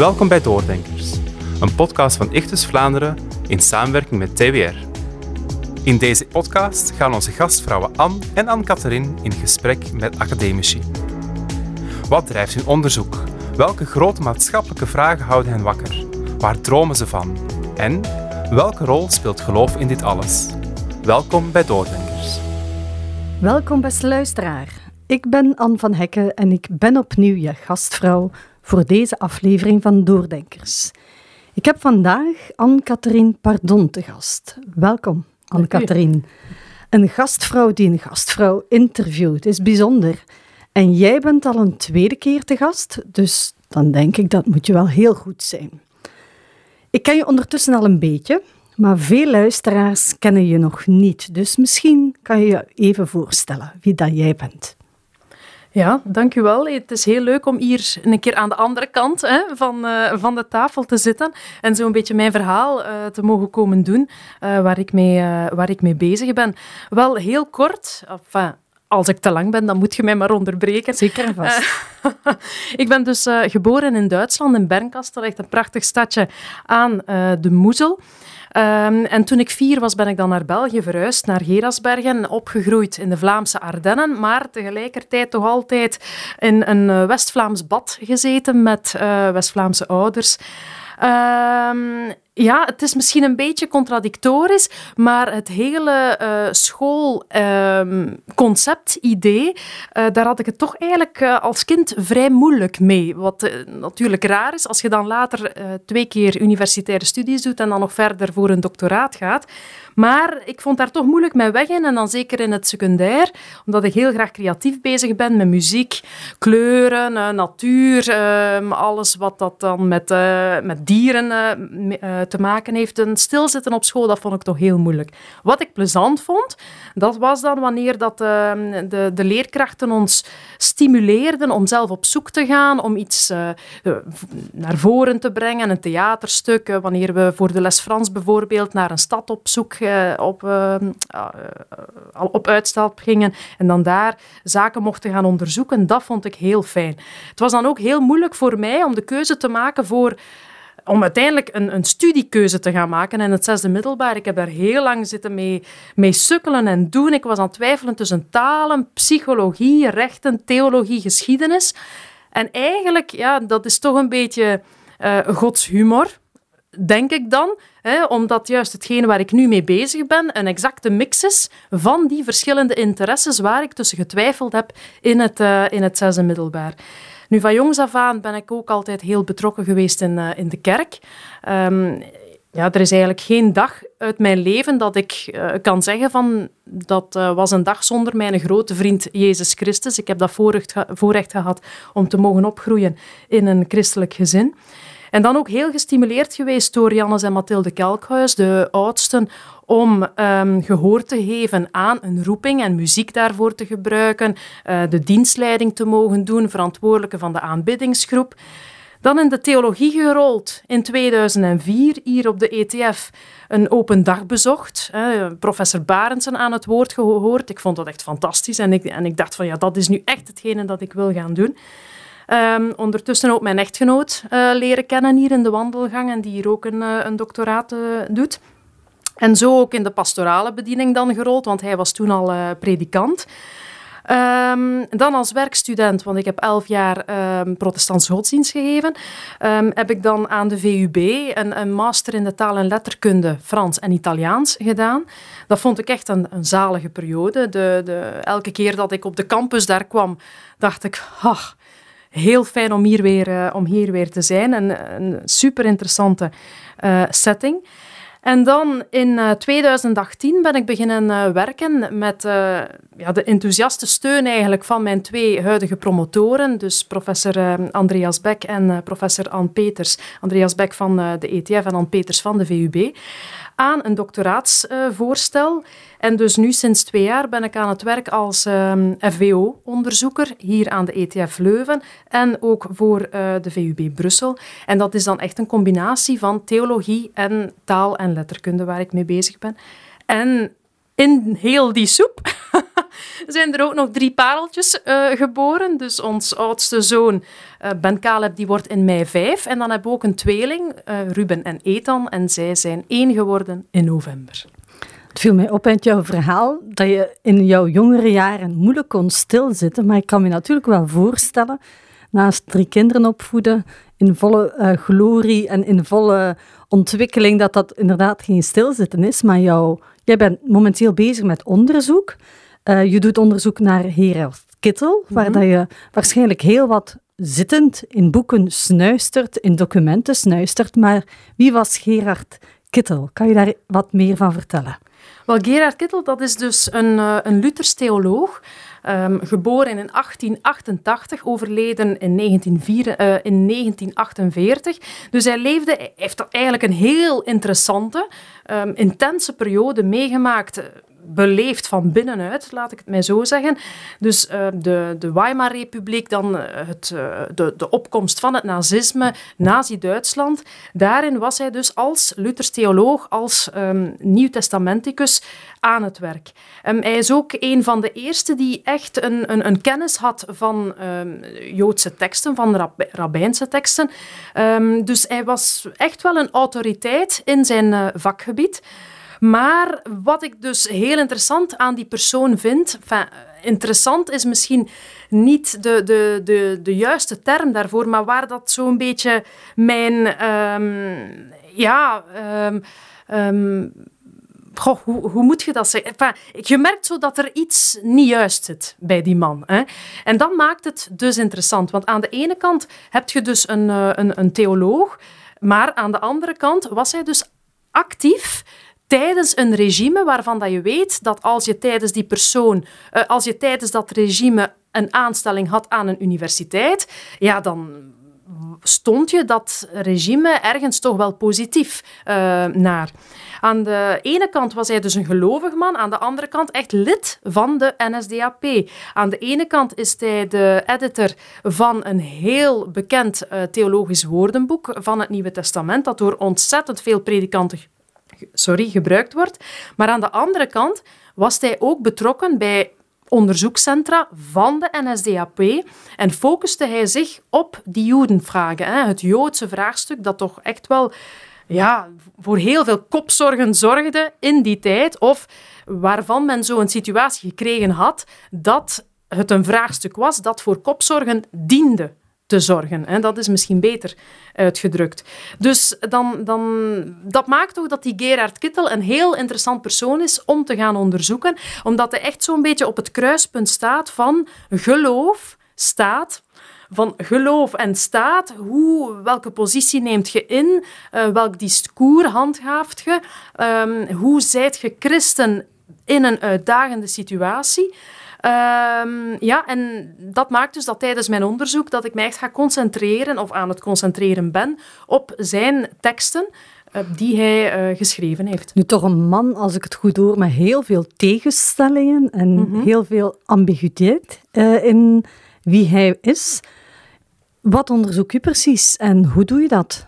Welkom bij Doordenkers, een podcast van Ichtus Vlaanderen in samenwerking met TWR. In deze podcast gaan onze gastvrouwen Anne en Anne-Catherine in gesprek met academici. Wat drijft hun onderzoek? Welke grote maatschappelijke vragen houden hen wakker? Waar dromen ze van? En welke rol speelt geloof in dit alles? Welkom bij Doordenkers. Welkom beste luisteraar. Ik ben Anne van Hekken en ik ben opnieuw je gastvrouw voor deze aflevering van Doordenkers. Ik heb vandaag Anne-Catherine Pardon te gast. Welkom, Anne-Catherine. Een gastvrouw die een gastvrouw interviewt is bijzonder. En jij bent al een tweede keer te gast, dus dan denk ik dat moet je wel heel goed zijn. Ik ken je ondertussen al een beetje, maar veel luisteraars kennen je nog niet. Dus misschien kan je je even voorstellen wie dat jij bent. Ja, dank u wel. Het is heel leuk om hier een keer aan de andere kant hè, van, uh, van de tafel te zitten en zo een beetje mijn verhaal uh, te mogen komen doen uh, waar, ik mee, waar ik mee bezig ben. Wel heel kort, als ik te lang ben, dan moet je mij maar onderbreken. Zeker en vast. ik ben dus geboren in Duitsland, in Bernkastel, echt een prachtig stadje aan de Moezel. Um, en toen ik vier was, ben ik dan naar België verhuisd, naar Gerasbergen, opgegroeid in de Vlaamse Ardennen, maar tegelijkertijd toch altijd in een West-Vlaams bad gezeten met West-Vlaamse ouders. Um, ja, het is misschien een beetje contradictorisch, maar het hele uh, schoolconcept, um, idee, uh, daar had ik het toch eigenlijk uh, als kind vrij moeilijk mee. Wat natuurlijk raar is als je dan later twee keer universitaire studies doet en dan nog verder voor een doctoraat gaat. Maar ik vond daar toch moeilijk mijn weg in en dan zeker in het secundair, omdat ik heel graag creatief bezig ben met muziek, kleuren, natuur, ehm, alles wat dat dan met, met dieren te maken heeft. Een stilzitten op school, dat vond ik toch heel moeilijk. Wat ik plezant vond, dat was dan wanneer dat, uh, de, de leerkrachten ons stimuleerden om zelf op zoek te gaan, om iets naar voren te brengen, een theaterstuk. Wanneer we voor de les Frans bijvoorbeeld naar een stad op zoek, op, ehm, op uitstap gingen en dan daar zaken mochten gaan onderzoeken, dat vond ik heel fijn. Het was dan ook heel moeilijk voor mij om de keuze te maken voor om uiteindelijk een, een studiekeuze te gaan maken in het zesde middelbaar. Ik heb daar heel lang zitten mee, mee sukkelen en doen. Ik was aan het twijfelen tussen talen, psychologie, rechten, theologie, geschiedenis. En eigenlijk, ja, dat is toch een beetje uh, Gods humor, denk ik dan. Omdat juist hetgene waar ik nu mee bezig ben een exacte mix is van die verschillende interesses waar ik tussen getwijfeld heb in het, uh, in het zesde middelbaar. Nu, van jongs af aan ben ik ook altijd heel betrokken geweest in, uh, in de kerk. Um, ja, er is eigenlijk geen dag uit mijn leven dat ik uh, kan zeggen van dat was een dag zonder mijn grote vriend Jezus Christus. Ik heb dat voorrecht, voorrecht gehad om te mogen opgroeien in een christelijk gezin. En dan ook heel gestimuleerd geweest door Jannes en Mathilde Kelkhuis, de oudsten, om um, gehoor te geven aan een roeping en muziek daarvoor te gebruiken, uh, de dienstleiding te mogen doen, verantwoordelijke van de aanbiddingsgroep. Dan in de theologie gerold in 2004, hier op de ETF, een open dag bezocht. professor Barendsen aan het woord gehoord. Ik vond dat echt fantastisch en ik, en ik dacht van ja, dat is nu echt hetgene dat ik wil gaan doen. Um, ondertussen ook mijn echtgenoot uh, leren kennen hier in de wandelgang en die hier ook een, uh, een doctoraat uh, doet. En zo ook in de pastorale bediening dan gerold, want hij was toen al predikant. Um, dan als werkstudent, want ik heb elf jaar um, protestantse godsdienst gegeven, heb ik dan aan de VUB een, een, master in de taal en letterkunde Frans en Italiaans gedaan. Dat vond ik echt een, een zalige periode. De, de, elke keer dat ik op de campus daar kwam, dacht ik, ach, heel fijn om hier weer, uh, om hier weer te zijn. Een, een super interessante uh, setting. En dan in uh, 2018 ben ik beginnen werken met ja, de enthousiaste steun eigenlijk van mijn twee huidige promotoren, dus professor Andreas Beck en professor Anne Peters. Andreas Beck van de ETF en Anne Peters van de VUB aan een doctoraatsvoorstel. en dus nu sinds twee jaar ben ik aan het werk als ehm, FWO-onderzoeker hier aan de ETF Leuven en ook voor uh, de VUB Brussel. En dat is dan echt een combinatie van theologie en taal en letterkunde waar ik mee bezig ben. En in heel die soep zijn er ook nog drie pareltjes uh, geboren. Dus ons oudste zoon, uh, Ben Caleb, die wordt in mei vijf. En dan hebben we ook een tweeling, uh, Ruben en Ethan. En zij zijn één geworden in november. Het viel mij op uit jouw verhaal dat je in jouw jongere jaren moeilijk kon stilzitten. Maar ik kan me natuurlijk wel voorstellen, naast drie kinderen opvoeden, in volle glorie en in volle ontwikkeling, dat dat inderdaad geen stilzitten is. Maar jou, jij bent momenteel bezig met onderzoek. Uh, je doet onderzoek naar Gerard Kittel, waar mhm. dat je waarschijnlijk heel wat zittend in boeken snuistert, in documenten snuistert. Maar wie was Gerard Kittel? Kan je daar wat meer van vertellen? Wel, Gerard Kittel, dat is dus een, uh, een Luthers theoloog. Um, geboren in 1888, overleden in, 1904, uh, in 1948. Dus hij leefde, hij heeft eigenlijk een heel interessante, um, intense periode meegemaakt beleefd van binnenuit, laat ik het mij zo zeggen. Dus uh, de, de Weimar-republiek, dan eh, het, uh, de, de opkomst van het nazisme, Nazi-Duitsland. Daarin was hij dus als Luthers theoloog, als um, Nieuw-Testamenticus aan het werk. Um, hij is ook een van de eerste die echt een, een, een kennis had van um, Joodse teksten, van rab rabbijnse teksten. dus hij was echt wel een autoriteit in zijn vakgebied. Maar wat ik dus heel interessant aan die persoon vind, interessant is misschien niet de, de, de, de juiste term daarvoor, maar waar dat zo'n beetje mijn, um, ja, um, Goh, hoe, hoe, moet je dat zeggen? Enfin, je merkt zo dat er iets niet juist zit bij die man. Hè? En dat maakt het dus interessant. Want aan de ene kant heb je dus een, eh, een, een theoloog, maar aan de andere kant was hij dus actief tijdens een regime waarvan dat je weet dat als je tijdens die persoon, uh, als je tijdens dat regime een aanstelling had aan een universiteit, ja, dan stond je dat regime ergens toch wel positief uh, naar. Aan de ene kant was hij dus een gelovig man, aan de andere kant echt lid van de NSDAP. Aan de ene kant is hij de editor van een heel bekend uh, theologisch woordenboek van het Nieuwe Testament, dat door ontzettend veel predikanten sorry, gebruikt wordt. Maar aan de andere kant was hij ook betrokken bij onderzoekscentra van de NSDAP en focuste hij zich op die Jodenvragen, het Joodse vraagstuk dat toch echt wel ja, voor heel veel kopzorgen zorgde in die tijd, of waarvan men zo een situatie gekregen had dat het een vraagstuk was dat voor kopzorgen diende te zorgen. Hè. Dat is misschien beter uitgedrukt. Dus dan, dan, dat maakt toch dat die Gerard Kittel een heel interessant persoon is om te gaan onderzoeken, omdat hij echt zo'n beetje op het kruispunt staat van geloof, staat, van geloof en staat. Hoe, welke positie neemt je in? Uh, welk discours handhaaft je? Um, hoe zijt je christen in een uitdagende situatie? Um, ja, en dat maakt dus dat tijdens mijn onderzoek dat ik mij echt ga concentreren, of aan het concentreren ben, op zijn teksten uh, die hij uh, geschreven heeft. Nu toch een man, als ik het goed hoor, met heel veel tegenstellingen en mm -hmm. heel veel ambiguïteit uh, in wie hij is. Wat onderzoek je precies en hoe doe je dat?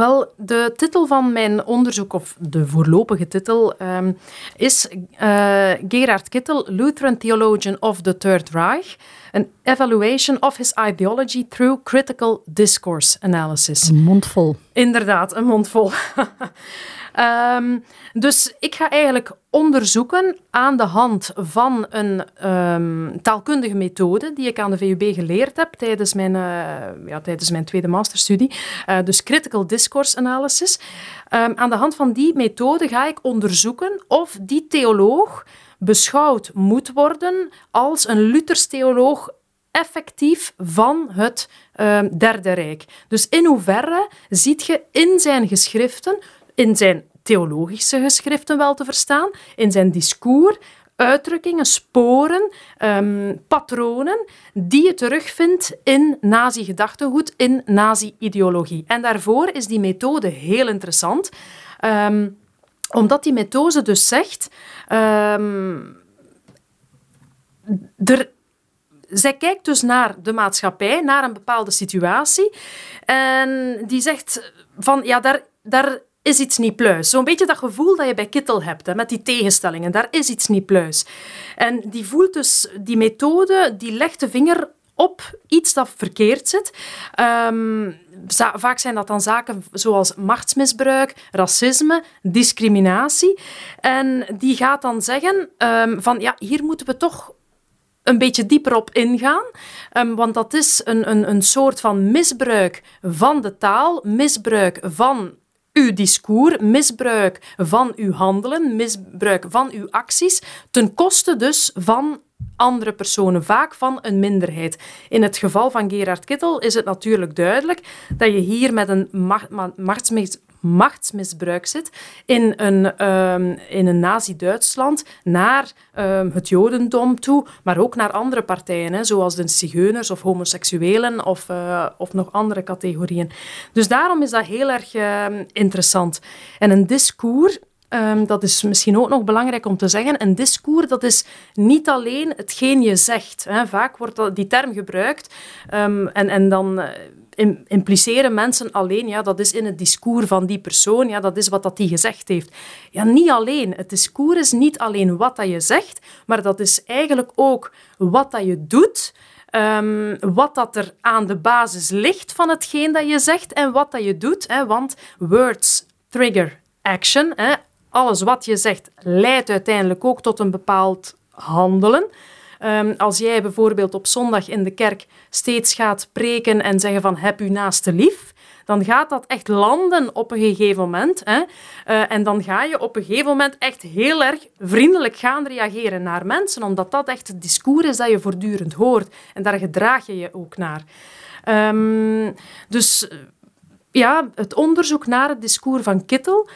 Wel, de titel van mijn onderzoek, of de voorlopige titel, um, is uh, Gerard Kittel, Lutheran Theologian of the Third Reich. An evaluation of his ideology through critical discourse analysis. Een mondvol. Inderdaad, een mondvol. Um, dus ik ga eigenlijk onderzoeken aan de hand van een um, taalkundige methode die ik aan de VUB geleerd heb tijdens mijn, uh, ja, tijdens mijn tweede masterstudie. Uh, dus Critical Discourse Analysis. Um, aan de hand van die methode ga ik onderzoeken of die theoloog beschouwd moet worden als een Luthers theoloog effectief van het Derde Rijk. Dus in hoeverre ziet je in zijn geschriften in zijn theologische geschriften wel te verstaan, in zijn discours, uitdrukkingen, sporen, um, patronen die je terugvindt in nazi-gedachtegoed, in nazi-ideologie. En daarvoor is die methode heel interessant, um, omdat die methode dus zegt... Um, er, zij kijkt dus naar de maatschappij, naar een bepaalde situatie. En die zegt van, ja, daar, daar is iets niet pluis. Zo'n beetje dat gevoel dat je bij Kittel hebt, hè, met die tegenstellingen. Daar is iets niet pluis. En die voelt dus, die methode, die legt de vinger op iets dat verkeerd zit. Um, vaak zijn dat dan zaken zoals machtsmisbruik, racisme, discriminatie. En die gaat dan zeggen um, van ja, hier moeten we toch een beetje dieper op ingaan. Um, want dat is een, een, een soort van misbruik van de taal, misbruik van uw discours, misbruik van uw handelen, misbruik van uw acties, ten koste dus van andere personen, vaak van een minderheid. In het geval van Gerard Kittel is het natuurlijk duidelijk dat je hier met een machtsmis machtsmisbruik zit in een, um, in een nazi-Duitsland naar um, het jodendom toe, maar ook naar andere partijen, hè, zoals de zigeuners of homoseksuelen of, uh, of nog andere categorieën. Dus daarom is dat heel erg uh, interessant. En een discours dat is misschien ook nog belangrijk om te zeggen. Een discours, dat is niet alleen hetgeen je zegt. Hè. Vaak wordt die term gebruikt en, en dan impliceren mensen alleen, ja, dat is in het discours van die persoon, ja, dat is wat dat die gezegd heeft. Ja, niet alleen. Het discours is niet alleen wat dat je zegt, maar dat is eigenlijk ook wat dat je doet, um, wat dat er aan de basis ligt van hetgeen dat je zegt en wat dat je doet. Hè, want words trigger action. Hè. Alles wat je zegt leidt uiteindelijk ook tot een bepaald handelen. Um, als jij bijvoorbeeld op zondag in de kerk steeds gaat preken en zeggen van heb u naaste lief, dan gaat dat echt landen op een gegeven moment. Hè? Uh, en dan ga je op een gegeven moment echt heel erg vriendelijk gaan reageren naar mensen, omdat dat echt het discours is dat je voortdurend hoort. En daar gedraag je je ook naar. Um, dus ja, het onderzoek naar het discours van Kittel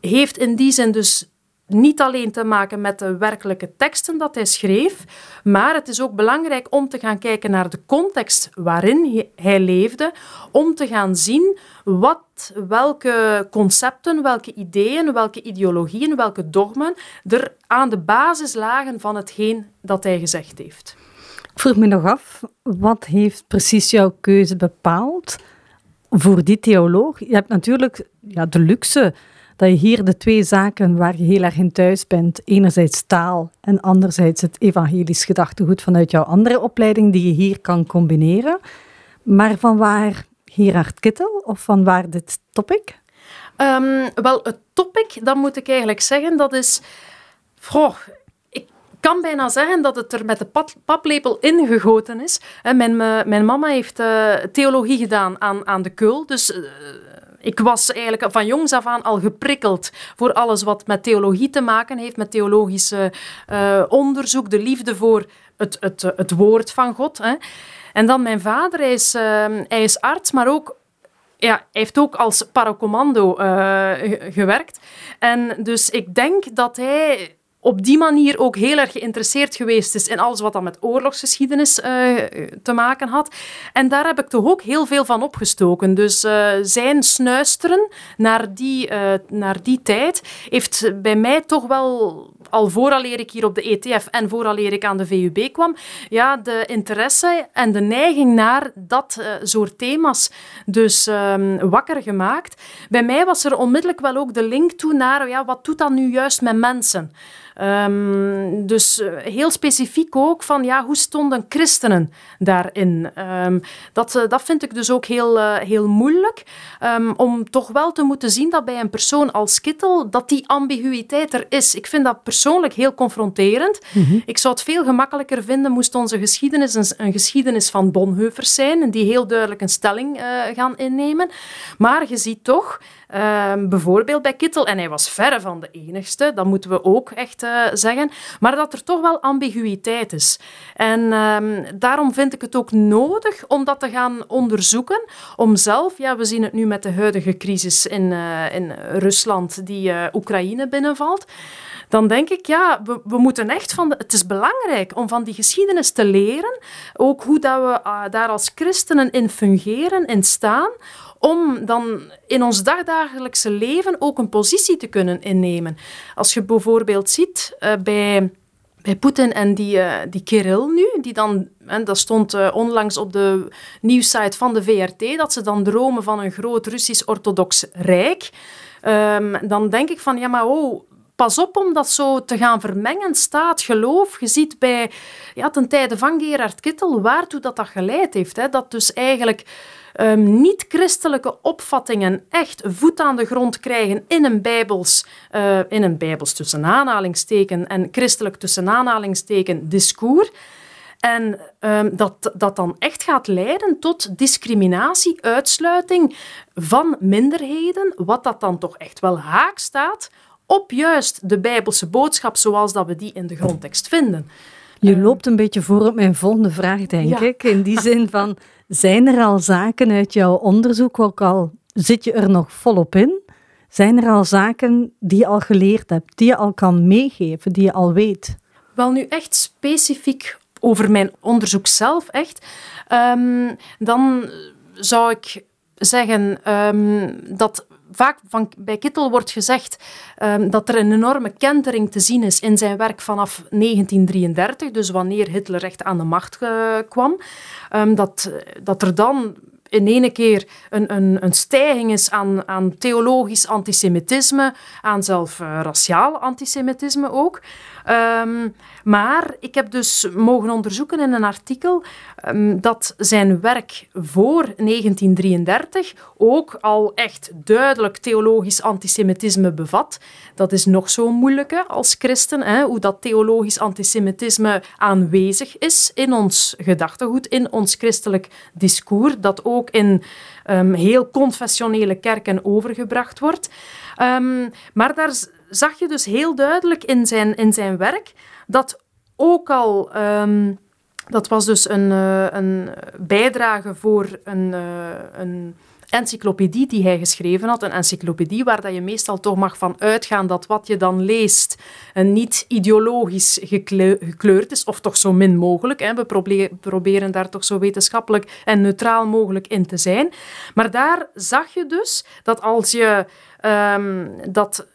heeft in die zin dus niet alleen te maken met de werkelijke teksten dat hij schreef, maar het is ook belangrijk om te gaan kijken naar de context waarin hij leefde, om te gaan zien wat, welke concepten, welke ideeën, welke ideologieën, welke dogmen er aan de basis lagen van hetgeen dat hij gezegd heeft. Ik vroeg me nog af, wat heeft precies jouw keuze bepaald voor die theoloog? Je hebt natuurlijk ja, de luxe dat je hier de twee zaken waar je heel erg in thuis bent, enerzijds taal en anderzijds het evangelisch gedachtegoed vanuit jouw andere opleiding, die je hier kan combineren. Maar van waar Gerard Kittel of van waar dit topic? Um, wel, het topic, dan moet ik eigenlijk zeggen, dat is... Goh, ik kan bijna zeggen dat het er met de paplepel ingegoten is. Mijn, eh, mijn mama heeft uh, theologie gedaan aan, aan de Keul, dus... Ik was eigenlijk van jongs af aan al geprikkeld voor alles wat met theologie te maken heeft, met theologisch uh, onderzoek, de liefde voor het, het, het woord van God. Hè. En dan mijn vader, hij is, uh, hij is arts, maar ook ja, hij heeft ook als paracommando uh, gewerkt. En dus ik denk dat hij op die manier ook heel erg geïnteresseerd geweest is in alles wat dan met oorlogsgeschiedenis uh, te maken had. En daar heb ik toch ook heel veel van opgestoken. Dus uh, zijn snuisteren naar die, uh, naar die tijd heeft bij mij toch wel, al vooraleer ik hier op de ETF en vooraleer ik aan de VUB kwam, ja, de interesse en de neiging naar dat soort thema's dus um, wakker gemaakt. Bij mij was er onmiddellijk wel ook de link toe naar, ja, wat doet dat nu juist met mensen? Um, dus eh, heel specifiek ook van ja, hoe stonden christenen daarin? Um, dat, uh, dat vind ik dus ook heel, uh, heel moeilijk. Um, om toch wel te moeten zien dat bij een persoon als Kittel dat die ambiguïteit er is. Ik vind dat persoonlijk heel confronterend. Mm -hmm. Ik zou het veel gemakkelijker vinden moest onze geschiedenis een, een geschiedenis van Bonhoeffers zijn, die heel duidelijk een stelling uh, gaan innemen. Maar je ziet toch Um, bijvoorbeeld bij Kittel, en hij was verre van de enigste, dat moeten we ook echt uh, zeggen, maar dat er toch wel ambiguïteit is. En um, daarom vind ik het ook nodig om dat te gaan onderzoeken, om zelf, ja, we zien het nu met de huidige crisis in, uh, in Rusland die uh, Oekraïne binnenvalt, dan denk ik, ja, we, we moeten echt van... De, het is belangrijk om van die geschiedenis te leren, ook hoe dat we daar als christenen in fungeren, in staan, om dan in ons dagdagelijkse leven ook een positie te kunnen innemen. Als je bijvoorbeeld ziet uh, bij bij Poetin en die, uh, die Kirill nu, die dan, en dat stond uh, onlangs op de nieuwsite van de VRT, dat ze dan dromen van een groot Russisch-orthodox rijk ehm, dan denk ik van, ja, maar oh, pas op om dat zo te gaan vermengen, staat, geloof. Je ziet bij, ja, ten tijde van Gerard Kittel, waartoe dat dat geleid heeft. Hè? Dat dus eigenlijk um, niet-christelijke opvattingen echt voet aan de grond krijgen in een bijbels, uh, in een bijbels tussen aanhalingsteken en christelijk tussen aanhalingsteken discours. En um, dat dat dan echt gaat leiden tot discriminatie, uitsluiting van minderheden, wat dat dan toch echt wel haak staat op juist de Bijbelse boodschap zoals dat we die in de grondtekst vinden. Je ehm, loopt een beetje voor op mijn volgende vraag, denk ik. In die zin van, zijn er al zaken uit jouw onderzoek, ook al zit je er nog volop in, zijn er al zaken die je al geleerd hebt, die je al kan meegeven, die je al weet? Wel, nu echt specifiek over mijn onderzoek zelf, echt, um, dan zou ik zeggen um, dat vaak van, bij Kittel wordt gezegd um, dat er een enorme kentering te zien is in zijn werk vanaf 1933, dus wanneer Hitler echt aan de macht uh, kwam. Um, dat, dat er dan in ene keer een, een, een stijging is aan, aan theologisch antisemitisme, aan zelf uh, raciaal antisemitisme ook. Um, maar ik heb dus mogen onderzoeken in een artikel dat zijn werk voor 1933 ook al echt duidelijk theologisch antisemitisme bevat. Dat is nog zo moeilijke als christen, hè, hoe dat theologisch antisemitisme aanwezig is in ons gedachtegoed, in ons christelijk discours, dat ook in um, heel confessionele kerken overgebracht wordt. maar daar zag je dus heel duidelijk in zijn, in zijn werk dat ook al. Dat was dus een, uh, een bijdrage voor een, uh, een encyclopedie die hij geschreven had. Een encyclopedie waar dat je meestal toch mag van uitgaan dat wat je dan leest een niet ideologisch gekleurd is, of toch zo min mogelijk. Hè. We proberen daar toch zo wetenschappelijk en neutraal mogelijk in te zijn. Maar daar zag je dus dat als je um, dat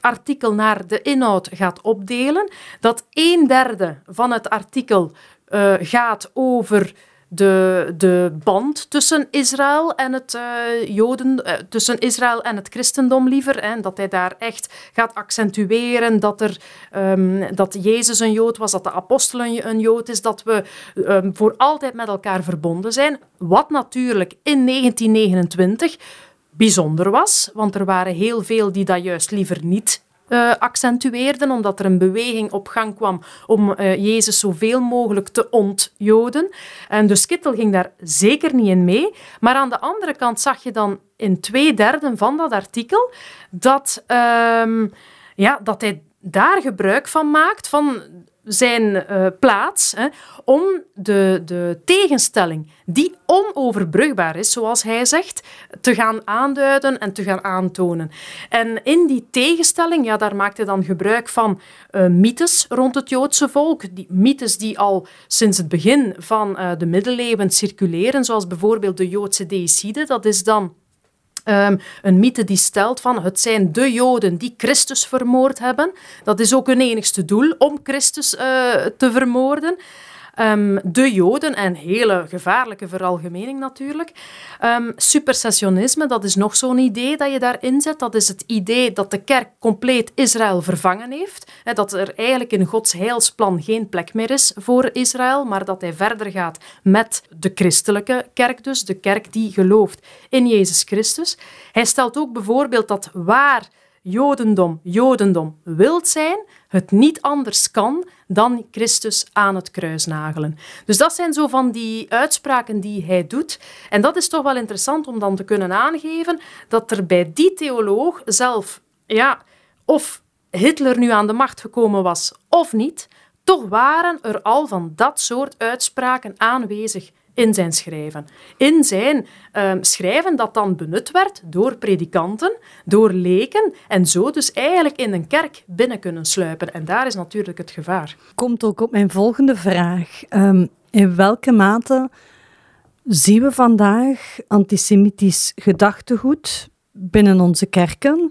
artikel naar de inhoud gaat opdelen, dat een derde van het artikel uh, gaat over de, de band tussen Israël en het uh, Joden, uh, tussen Israël en het christendom liever. En dat hij daar echt gaat accentueren dat, er, um, dat Jezus een Jood was, dat de apostel een Jood is, dat we um, voor altijd met elkaar verbonden zijn. Wat natuurlijk in 1929 bijzonder was, want er waren heel veel die dat juist liever niet uh, accentueerden, omdat er een beweging op gang kwam om uh, Jezus zoveel mogelijk te ontjoden. En dus Kittel ging daar zeker niet in mee. Maar aan de andere kant zag je dan in twee derde van dat artikel dat, uh, ja, dat hij daar gebruik van maakt, van zijn uh, plaats hè, om de, de tegenstelling, die onoverbrugbaar is, zoals hij zegt, te gaan aanduiden en te gaan aantonen. En in die tegenstelling, ja, daar maakt hij dan gebruik van uh, mythes rond het Joodse volk. Die mythes die al sinds het begin van uh, de middeleeuwen circuleren, zoals bijvoorbeeld de Joodse deicide. Dat is dan Um, een mythe die stelt van het zijn de Joden die Christus vermoord hebben. Dat is ook hun enigste doel, om Christus uh, te vermoorden. Um, de Joden, en hele gevaarlijke veralgemening natuurlijk. Um, supersessionisme, dat is nog zo'n idee dat je daarin zet. Dat is het idee dat de kerk compleet Israël vervangen heeft. He, dat er eigenlijk in Gods heilsplan geen plek meer is voor Israël, maar dat hij verder gaat met de christelijke kerk dus, de kerk die gelooft in Jezus Christus. Hij stelt ook bijvoorbeeld dat waar Jodendom Jodendom wilt zijn, het niet anders kan dan Christus aan het kruis nagelen. Dus dat zijn zo van die uitspraken die hij doet. En dat is toch wel interessant om dan te kunnen aangeven dat er bij die theoloog zelf, ja, of Hitler nu aan de macht gekomen was of niet, toch waren er al van dat soort uitspraken aanwezig in zijn schrijven. In zijn um, schrijven dat dan benut werd door predikanten, door leken en zo dus eigenlijk in een kerk binnen kunnen sluipen. En daar is natuurlijk het gevaar. Komt ook op mijn volgende vraag. Um, in welke mate zien we vandaag antisemitisch gedachtegoed binnen onze kerken?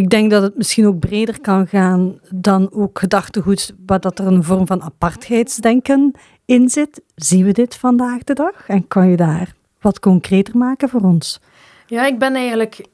Ik denk dat het misschien ook breder kan gaan dan ook gedachtegoed waar dat er een vorm van apartheidsdenken in zit. Zien we dit vandaag de dag? En kan je daar wat concreter maken voor ons? Ja, ik ben eigenlijk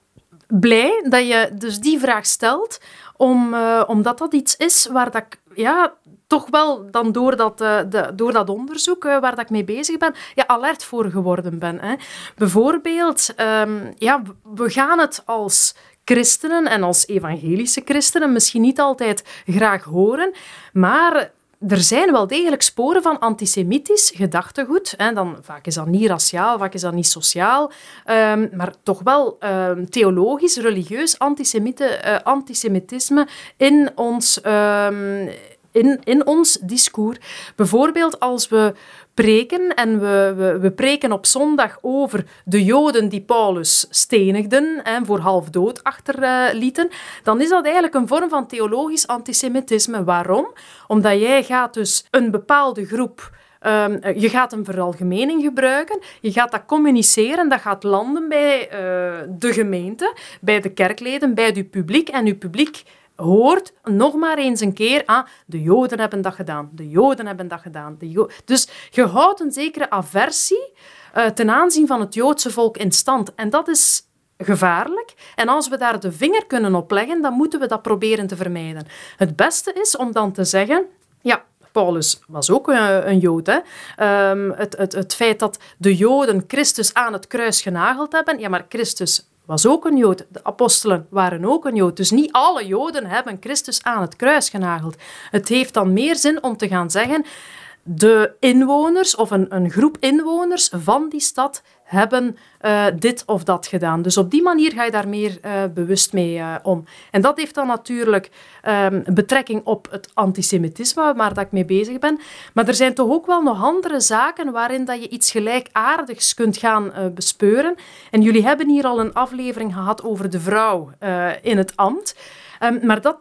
blij dat je dus die vraag stelt, om, uh, omdat dat iets is waar dat ik ja, toch wel dan door dat, uh, de, door dat onderzoek uh, waar dat ik mee bezig ben, ja, alert voor geworden ben. Hè. Bijvoorbeeld, um, ja, we gaan het als christenen en als evangelische christenen misschien niet altijd graag horen, maar er zijn wel degelijk sporen van antisemitisch gedachtegoed. Hè. Dan, vaak is dat niet raciaal, vaak is dat niet sociaal, um, maar toch wel um, theologisch, religieus antisemite, uh, antisemitisme in ons, um, in, in ons discours. Bijvoorbeeld als we preken en we, we, we, preken op zondag over de Joden die Paulus stenigden en voor half dood achterlieten, dan is dat eigenlijk een vorm van theologisch antisemitisme. Waarom? Omdat jij gaat dus een bepaalde groep Um, je gaat een veralgemening gebruiken, je gaat dat communiceren, dat gaat landen bij uh, de gemeente, bij de kerkleden, bij je publiek. En je publiek hoort nog maar eens een keer, ah, de Joden hebben dat gedaan, de Joden hebben dat gedaan. De dus je houdt een zekere aversie uh, ten aanzien van het Joodse volk in stand. En dat is gevaarlijk. En als we daar de vinger kunnen op leggen, dan moeten we dat proberen te vermijden. Het beste is om dan te zeggen, ja, Paulus was ook een, een Jood. Hè? Um, het, het, het feit dat de Joden Christus aan het kruis genageld hebben, ja, maar Christus was ook een Jood. De apostelen waren ook een Jood. Dus niet alle Joden hebben Christus aan het kruis genageld. Het heeft dan meer zin om te gaan zeggen, de inwoners of een, een groep inwoners van die stad hebben uh, dit of dat gedaan. Dus op die manier ga je daar meer uh, bewust mee uh, om. En dat heeft dan natuurlijk um, betrekking op het antisemitisme, waar dat ik mee bezig ben. Maar er zijn toch ook wel nog andere zaken waarin dat je iets gelijkaardigs kunt gaan bespeuren. En jullie hebben hier al een aflevering gehad over de vrouw in het ambt. Um, maar dat,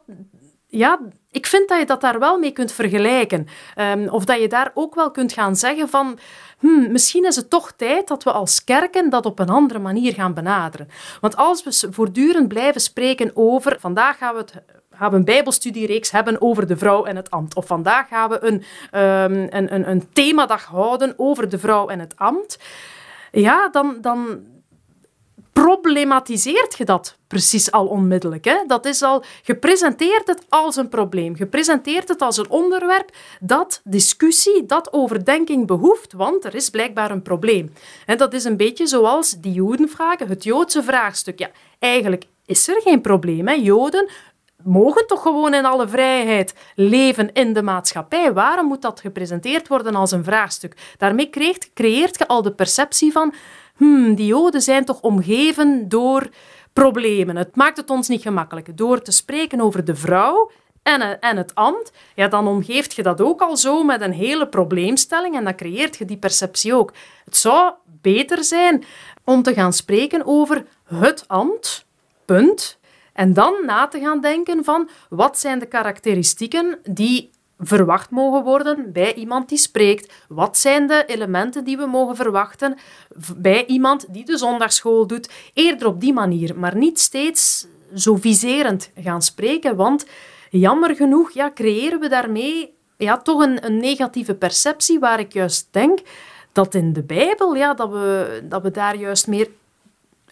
ja, ik vind dat je dat daar wel mee kunt vergelijken. Um, of dat je daar ook wel kunt gaan zeggen van... Hmm, misschien is het toch tijd dat we als kerken dat op een andere manier gaan benaderen. Want als we voortdurend blijven spreken over... Vandaag gaan we het een bijbelstudiereeks hebben over de vrouw en het ambt. Of vandaag gaan we een, um, een, een, een themadag houden over de vrouw en het ambt. Ja, dan, dan, problematiseert je dat precies al onmiddellijk. Hè? Dat is al, je presenteert het als een probleem. Je presenteert het als een onderwerp dat discussie, dat overdenking behoeft, want er is blijkbaar een probleem. En dat is een beetje zoals die Jodenvragen, het Joodse vraagstuk. Ja, eigenlijk is er geen probleem. Hè? Joden mogen toch gewoon in alle vrijheid leven in de maatschappij. Waarom moet dat gepresenteerd worden als een vraagstuk? Daarmee creëert, creëert je al de perceptie van hmm, die Joden zijn toch omgeven door problemen. Het maakt het ons niet gemakkelijk. Door te spreken over de vrouw en, eh, en het ambt, ja, dan omgeeft je dat ook al zo met een hele probleemstelling en dan creëert je die perceptie ook. Het zou beter zijn om te gaan spreken over het ambt, punt. En dan na te gaan denken van wat zijn de karakteristieken die verwacht mogen worden bij iemand die spreekt? Wat zijn de elementen die we mogen verwachten bij iemand die de zondagschool doet? Eerder op die manier, maar niet steeds zo viserend gaan spreken, want jammer genoeg ja, creëren we daarmee ja, toch een, een negatieve perceptie waar ik juist denk dat in de Bijbel, ja, dat, we, dat we daar juist meer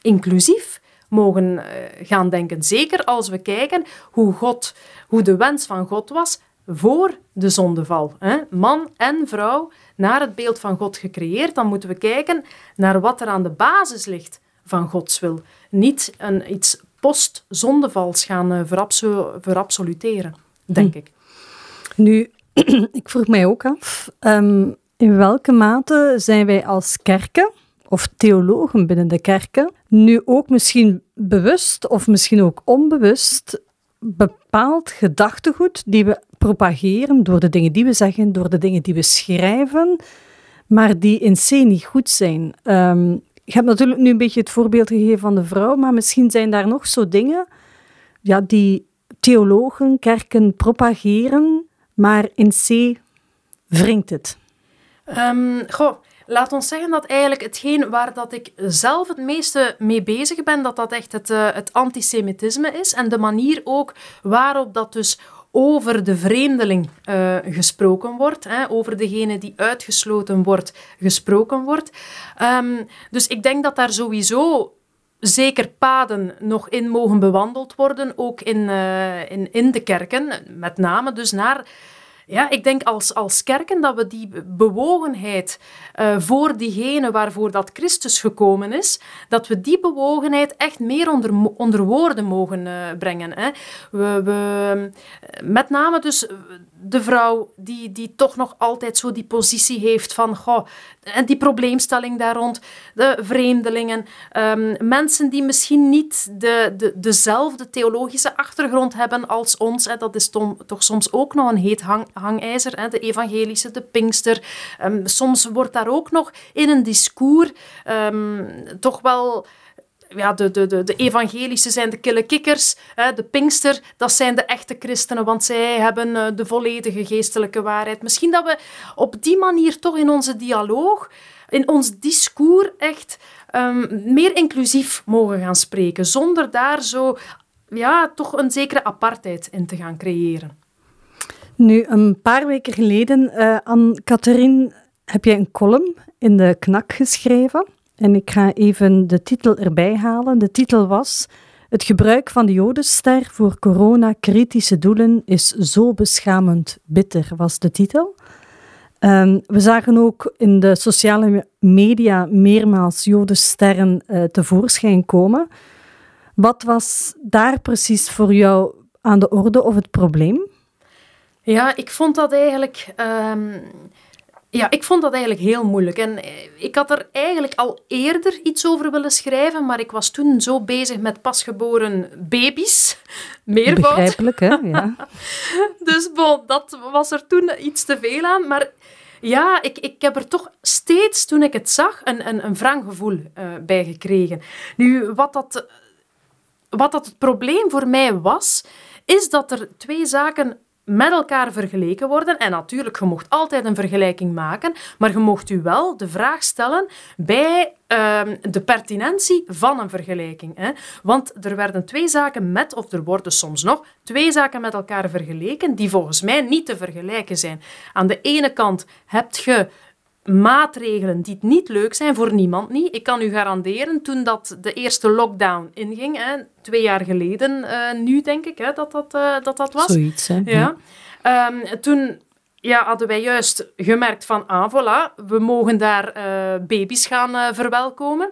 inclusief mogen eh, gaan denken. Zeker als we kijken hoe, God, hoe de wens van God was voor de zondeval. Hè? Man en vrouw naar het beeld van God gecreëerd. Dan moeten we kijken naar wat er aan de basis ligt van Gods wil. Niet een, iets post-zondevals gaan uh, verabsoluteren, denk hm. ik. Nu, ik vroeg mij ook af, ehm, in welke mate zijn wij als kerken of theologen binnen de kerken nu ook misschien bewust of misschien ook onbewust bepaald gedachtegoed die we propageren door de dingen die we zeggen, door de dingen die we schrijven, maar die in C niet goed zijn. Um, je hebt natuurlijk nu een beetje het voorbeeld gegeven van de vrouw, maar misschien zijn daar nog zo dingen ja, die theologen, kerken propageren, maar in C wringt het. Um, goh, Laat ons zeggen dat eigenlijk hetgeen waar dat ik zelf het meeste mee bezig ben, dat dat echt het, uh, het antisemitisme is. En de manier ook waarop dat dus over de vreemdeling uh, gesproken wordt, hè, over degene die uitgesloten wordt gesproken wordt. Um, dus ik denk dat daar sowieso zeker paden nog in mogen bewandeld worden, ook in, uh, in, in de kerken, met name dus naar ja, ik denk als, als kerken dat we die bewogenheid uh, voor diegene waarvoor dat Christus gekomen is, dat we die bewogenheid echt meer onder, onder woorden mogen uh, brengen. Hè. We, we, met name dus de vrouw die, die toch nog altijd zo die positie heeft van goh, en die probleemstelling daar rond, de vreemdelingen, um, mensen die misschien niet de, de, dezelfde theologische achtergrond hebben als ons. Hè. Dat is toch soms ook nog een heet hang, hangijzer, hè. de evangelische, de pinkster. Um, soms wordt daar ook nog in een discours um, toch wel ja, de, de, de, evangelische zijn de kille kikkers, hè, de pinkster, dat zijn de echte christenen, want zij hebben uh, de volledige geestelijke waarheid. Misschien dat we op die manier toch in onze dialoog, in ons discours echt um, meer inclusief mogen gaan spreken, zonder daar zo ja, toch een zekere apartheid in te gaan creëren. Nu, een paar weken geleden, uh, aan Catherine, heb jij een column in de Knak geschreven. En ik ga even de titel erbij halen. De titel was Het gebruik van de jodenster voor corona-kritische doelen is zo beschamend bitter, was de titel. Um, we zagen ook in de sociale media meermaals jodensterren uh, tevoorschijn komen. Wat was daar precies voor jou aan de orde of het probleem? Ja, ik vond dat eigenlijk. Um ja, ik vond dat eigenlijk heel moeilijk. En eh, ik had er eigenlijk al eerder iets over willen schrijven, maar ik was toen zo bezig met pasgeboren baby's. Meervoud. Begrijpelijk, hè? Ja. dus bon, dat was er toen iets te veel aan. Maar ja, ik, ik heb er toch steeds, toen ik het zag, een, een, een wrang gevoel uh, bij gekregen. Nu, wat dat, wat dat het probleem voor mij was, is dat er twee zaken met elkaar vergeleken worden. En natuurlijk, je mocht altijd een vergelijking maken, maar je mocht u wel de vraag stellen bij uh, de pertinentie van een vergelijking. Hè? Want er werden twee zaken met, of er worden soms nog, twee zaken met elkaar vergeleken die volgens mij niet te vergelijken zijn. Aan de ene kant heb je maatregelen die niet leuk zijn voor niemand niet. Ik kan u garanderen, toen dat de eerste lockdown inging, hè, twee jaar geleden, uh, nu denk ik hè, dat, dat, uh, dat dat was. Zoiets, hè? Ja. ja. Um, toen ja, hadden wij juist gemerkt van, ah, voilà, we mogen daar uh, baby's gaan verwelkomen.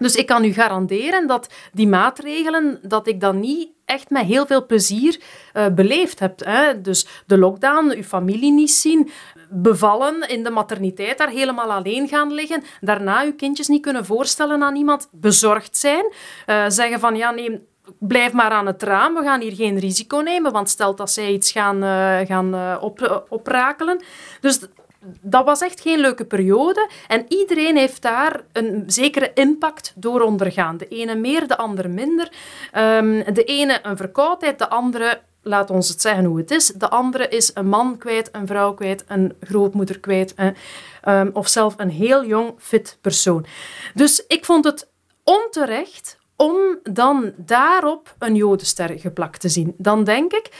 Dus ik kan u garanderen dat die maatregelen, dat ik dan niet echt met heel veel plezier uh, beleefd heb. Hè. Dus de lockdown, uw familie niet zien, bevallen, in de materniteit daar helemaal alleen gaan liggen, daarna uw kindjes niet kunnen voorstellen aan iemand, bezorgd zijn, uh, zeggen van ja, nee, blijf maar aan het raam, we gaan hier geen risico nemen, want stel dat zij iets gaan, uh, gaan op, oprakelen. Dus dat was echt geen leuke periode. En iedereen heeft daar een zekere impact door ondergaan. De ene meer, de andere minder. Um, de ene een verkoudheid, de andere laat ons het zeggen hoe het is. De andere is een man kwijt, een vrouw kwijt, een grootmoeder kwijt. Eh, of zelf een heel jong, fit persoon. Dus ik vond het onterecht om dan daarop een jodenster geplakt te zien. Dan denk ik,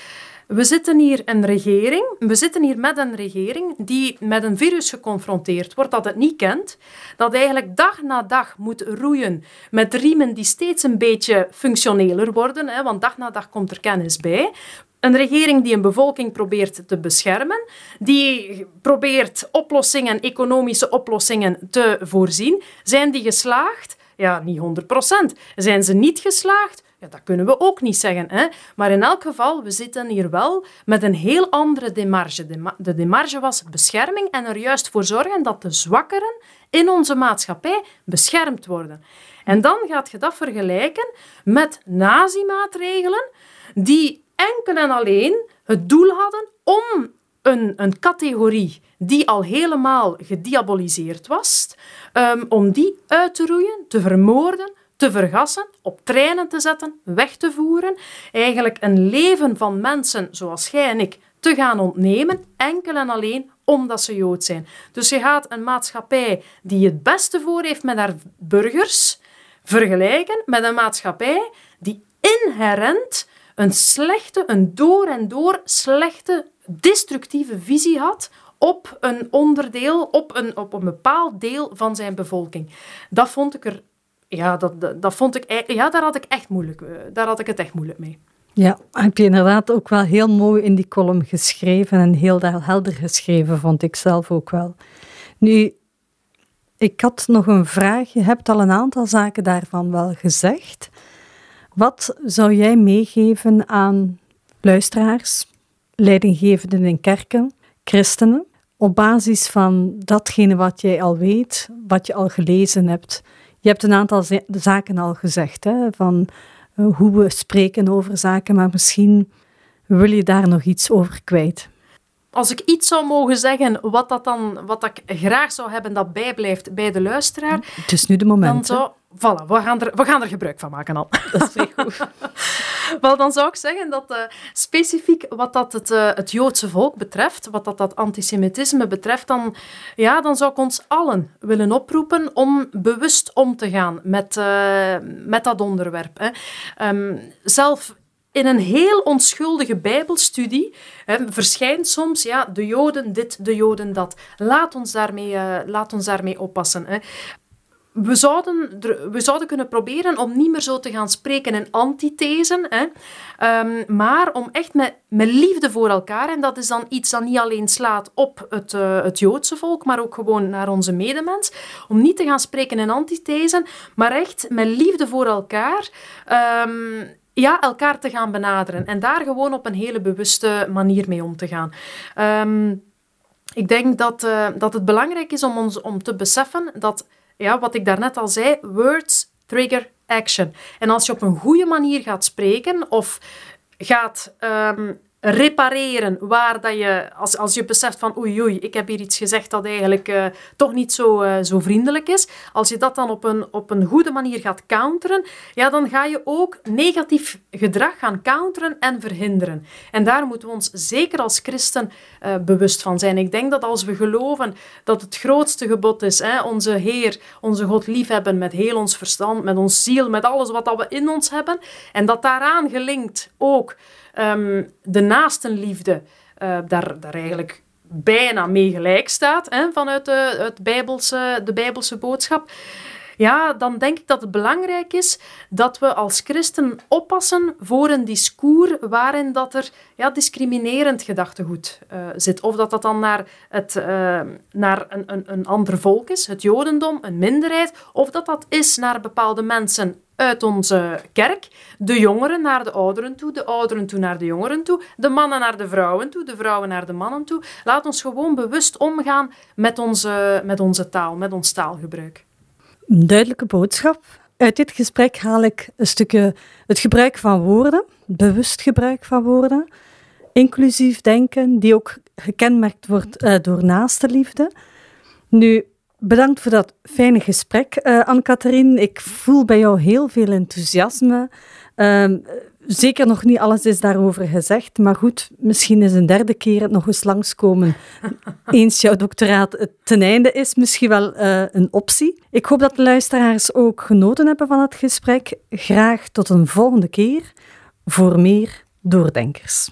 we zitten hier een regering, we zitten hier met een regering die met een virus geconfronteerd wordt dat het niet kent, dat eigenlijk dag na dag moet roeien met riemen die steeds een beetje functioneler worden, hè, want dag na dag komt er kennis bij. Een regering die een bevolking probeert te beschermen, die probeert oplossingen, economische oplossingen te voorzien. Zijn die geslaagd? Ja, niet 100%. Zijn ze niet geslaagd? Ja, dat kunnen we ook niet zeggen. Hè? Maar in elk geval, we zitten hier wel met een heel andere demarge. De demarge was bescherming en er juist voor zorgen dat de zwakkeren in onze maatschappij beschermd worden. En dan gaat je dat vergelijken met nazi-maatregelen die enkel en alleen het doel hadden om een, een categorie die al helemaal gediaboliseerd was, um, om die uit te roeien, te vermoorden, te vergassen, op treinen te zetten, weg te voeren. Eigenlijk een leven van mensen zoals jij en ik te gaan ontnemen, enkel en alleen omdat ze Jood zijn. Dus je gaat een maatschappij die het beste voor heeft met haar burgers vergelijken met een maatschappij die inherent een slechte, een door en door slechte, destructieve visie had op een onderdeel, op een, op een bepaald deel van zijn bevolking. Dat vond ik er ja, dat, dat, vond ik, ja, daar had ik echt moeilijk, daar had ik het echt moeilijk mee. Ja, heb je inderdaad ook wel heel mooi in die column geschreven en heel helder geschreven, vond ik zelf ook wel. Nu, ik had nog een vraag. Je hebt al een aantal zaken daarvan wel gezegd. Wat zou jij meegeven aan luisteraars, leidinggevenden in kerken, christenen, op basis van datgene wat jij al weet, wat je al gelezen hebt? Je hebt een aantal zaken al gezegd, hè, van eh, hoe we spreken over zaken, maar misschien wil je daar nog iets over kwijt als ik iets zou mogen zeggen wat, dat dan, wat ik graag zou hebben dat bijblijft bij de luisteraar... Het is nu de moment. Dan zou, voilà, we gaan, er, we gaan er gebruik van maken al. Dat is heel goed. Wel, dan zou ik zeggen dat uh, specifiek wat dat het, uh, het Joodse volk betreft, wat dat, dat antisemitisme betreft, dan, ja, dan zou ik ons allen willen oproepen om bewust om te gaan met, uh, met dat onderwerp. Hè. Um, zelf in een heel onschuldige Bijbelstudie hè, verschijnt soms ja, de Joden dit, de Joden dat. Laat ons daarmee, laat ons daarmee oppassen. Hè. We zouden, we zouden kunnen proberen om niet meer zo te gaan spreken in antithesen, hè, um, maar om echt met, met liefde voor elkaar, en dat is dan iets dat niet alleen slaat op het, uh, het Joodse volk, maar ook gewoon naar onze medemens, om niet te gaan spreken in antithesen, maar echt met liefde voor elkaar um, ja, elkaar te gaan benaderen en daar gewoon op een hele bewuste manier mee om te gaan. Um, ik denk dat, uh, dat het belangrijk is om, ons, om te beseffen dat, ja, wat ik daarnet al zei, words trigger action. En als je op een goede manier gaat spreken of gaat um, repareren waar dat je, als, als je beseft van oei oei, ik heb hier iets gezegd dat eigenlijk uh, toch niet zo, uh, zo vriendelijk is. Als je dat dan op een, op een goede manier gaat counteren, ja, dan ga je ook negatief gedrag gaan counteren en verhinderen. En daar moeten we ons zeker als christen uh, bewust van zijn. Ik denk dat als we geloven dat het grootste gebod is, hè, onze Heer, onze God liefhebben met heel ons verstand, met ons ziel, met alles wat dat we in ons hebben, en dat daaraan gelinkt ook um, de naastenliefde uh, daar, daar eigenlijk bijna mee gelijk staat hè, vanuit de, het Bijbelse, de Bijbelse boodschap. Ja, dan denk ik dat het belangrijk is dat we als christen oppassen voor een discours waarin dat er ja, discriminerend gedachtegoed uh, zit. Of dat dat dan naar, het, uh, naar een, een, een ander volk is, het jodendom, een minderheid, of dat dat is naar bepaalde mensen uit onze kerk. De jongeren naar de ouderen toe, de ouderen toe naar de jongeren toe, de mannen naar de vrouwen toe, de vrouwen naar de mannen toe. Laat ons gewoon bewust omgaan met onze, met onze taal, met ons taalgebruik. Een duidelijke boodschap. Uit dit gesprek haal ik een stukje het gebruik van woorden, bewust gebruik van woorden, inclusief denken, die ook gekenmerkt wordt uh, door naaste liefde. Nu, Bedankt voor dat fijne gesprek, uh, Anne-Catherine. Ik voel bij jou heel veel enthousiasme. Uh, zeker nog niet alles is daarover gezegd, maar goed, misschien is een derde keer het nog eens langskomen. Eens jouw doctoraat ten einde is, misschien wel uh, een optie. Ik hoop dat de luisteraars ook genoten hebben van het gesprek. Graag tot een volgende keer voor meer doordenkers.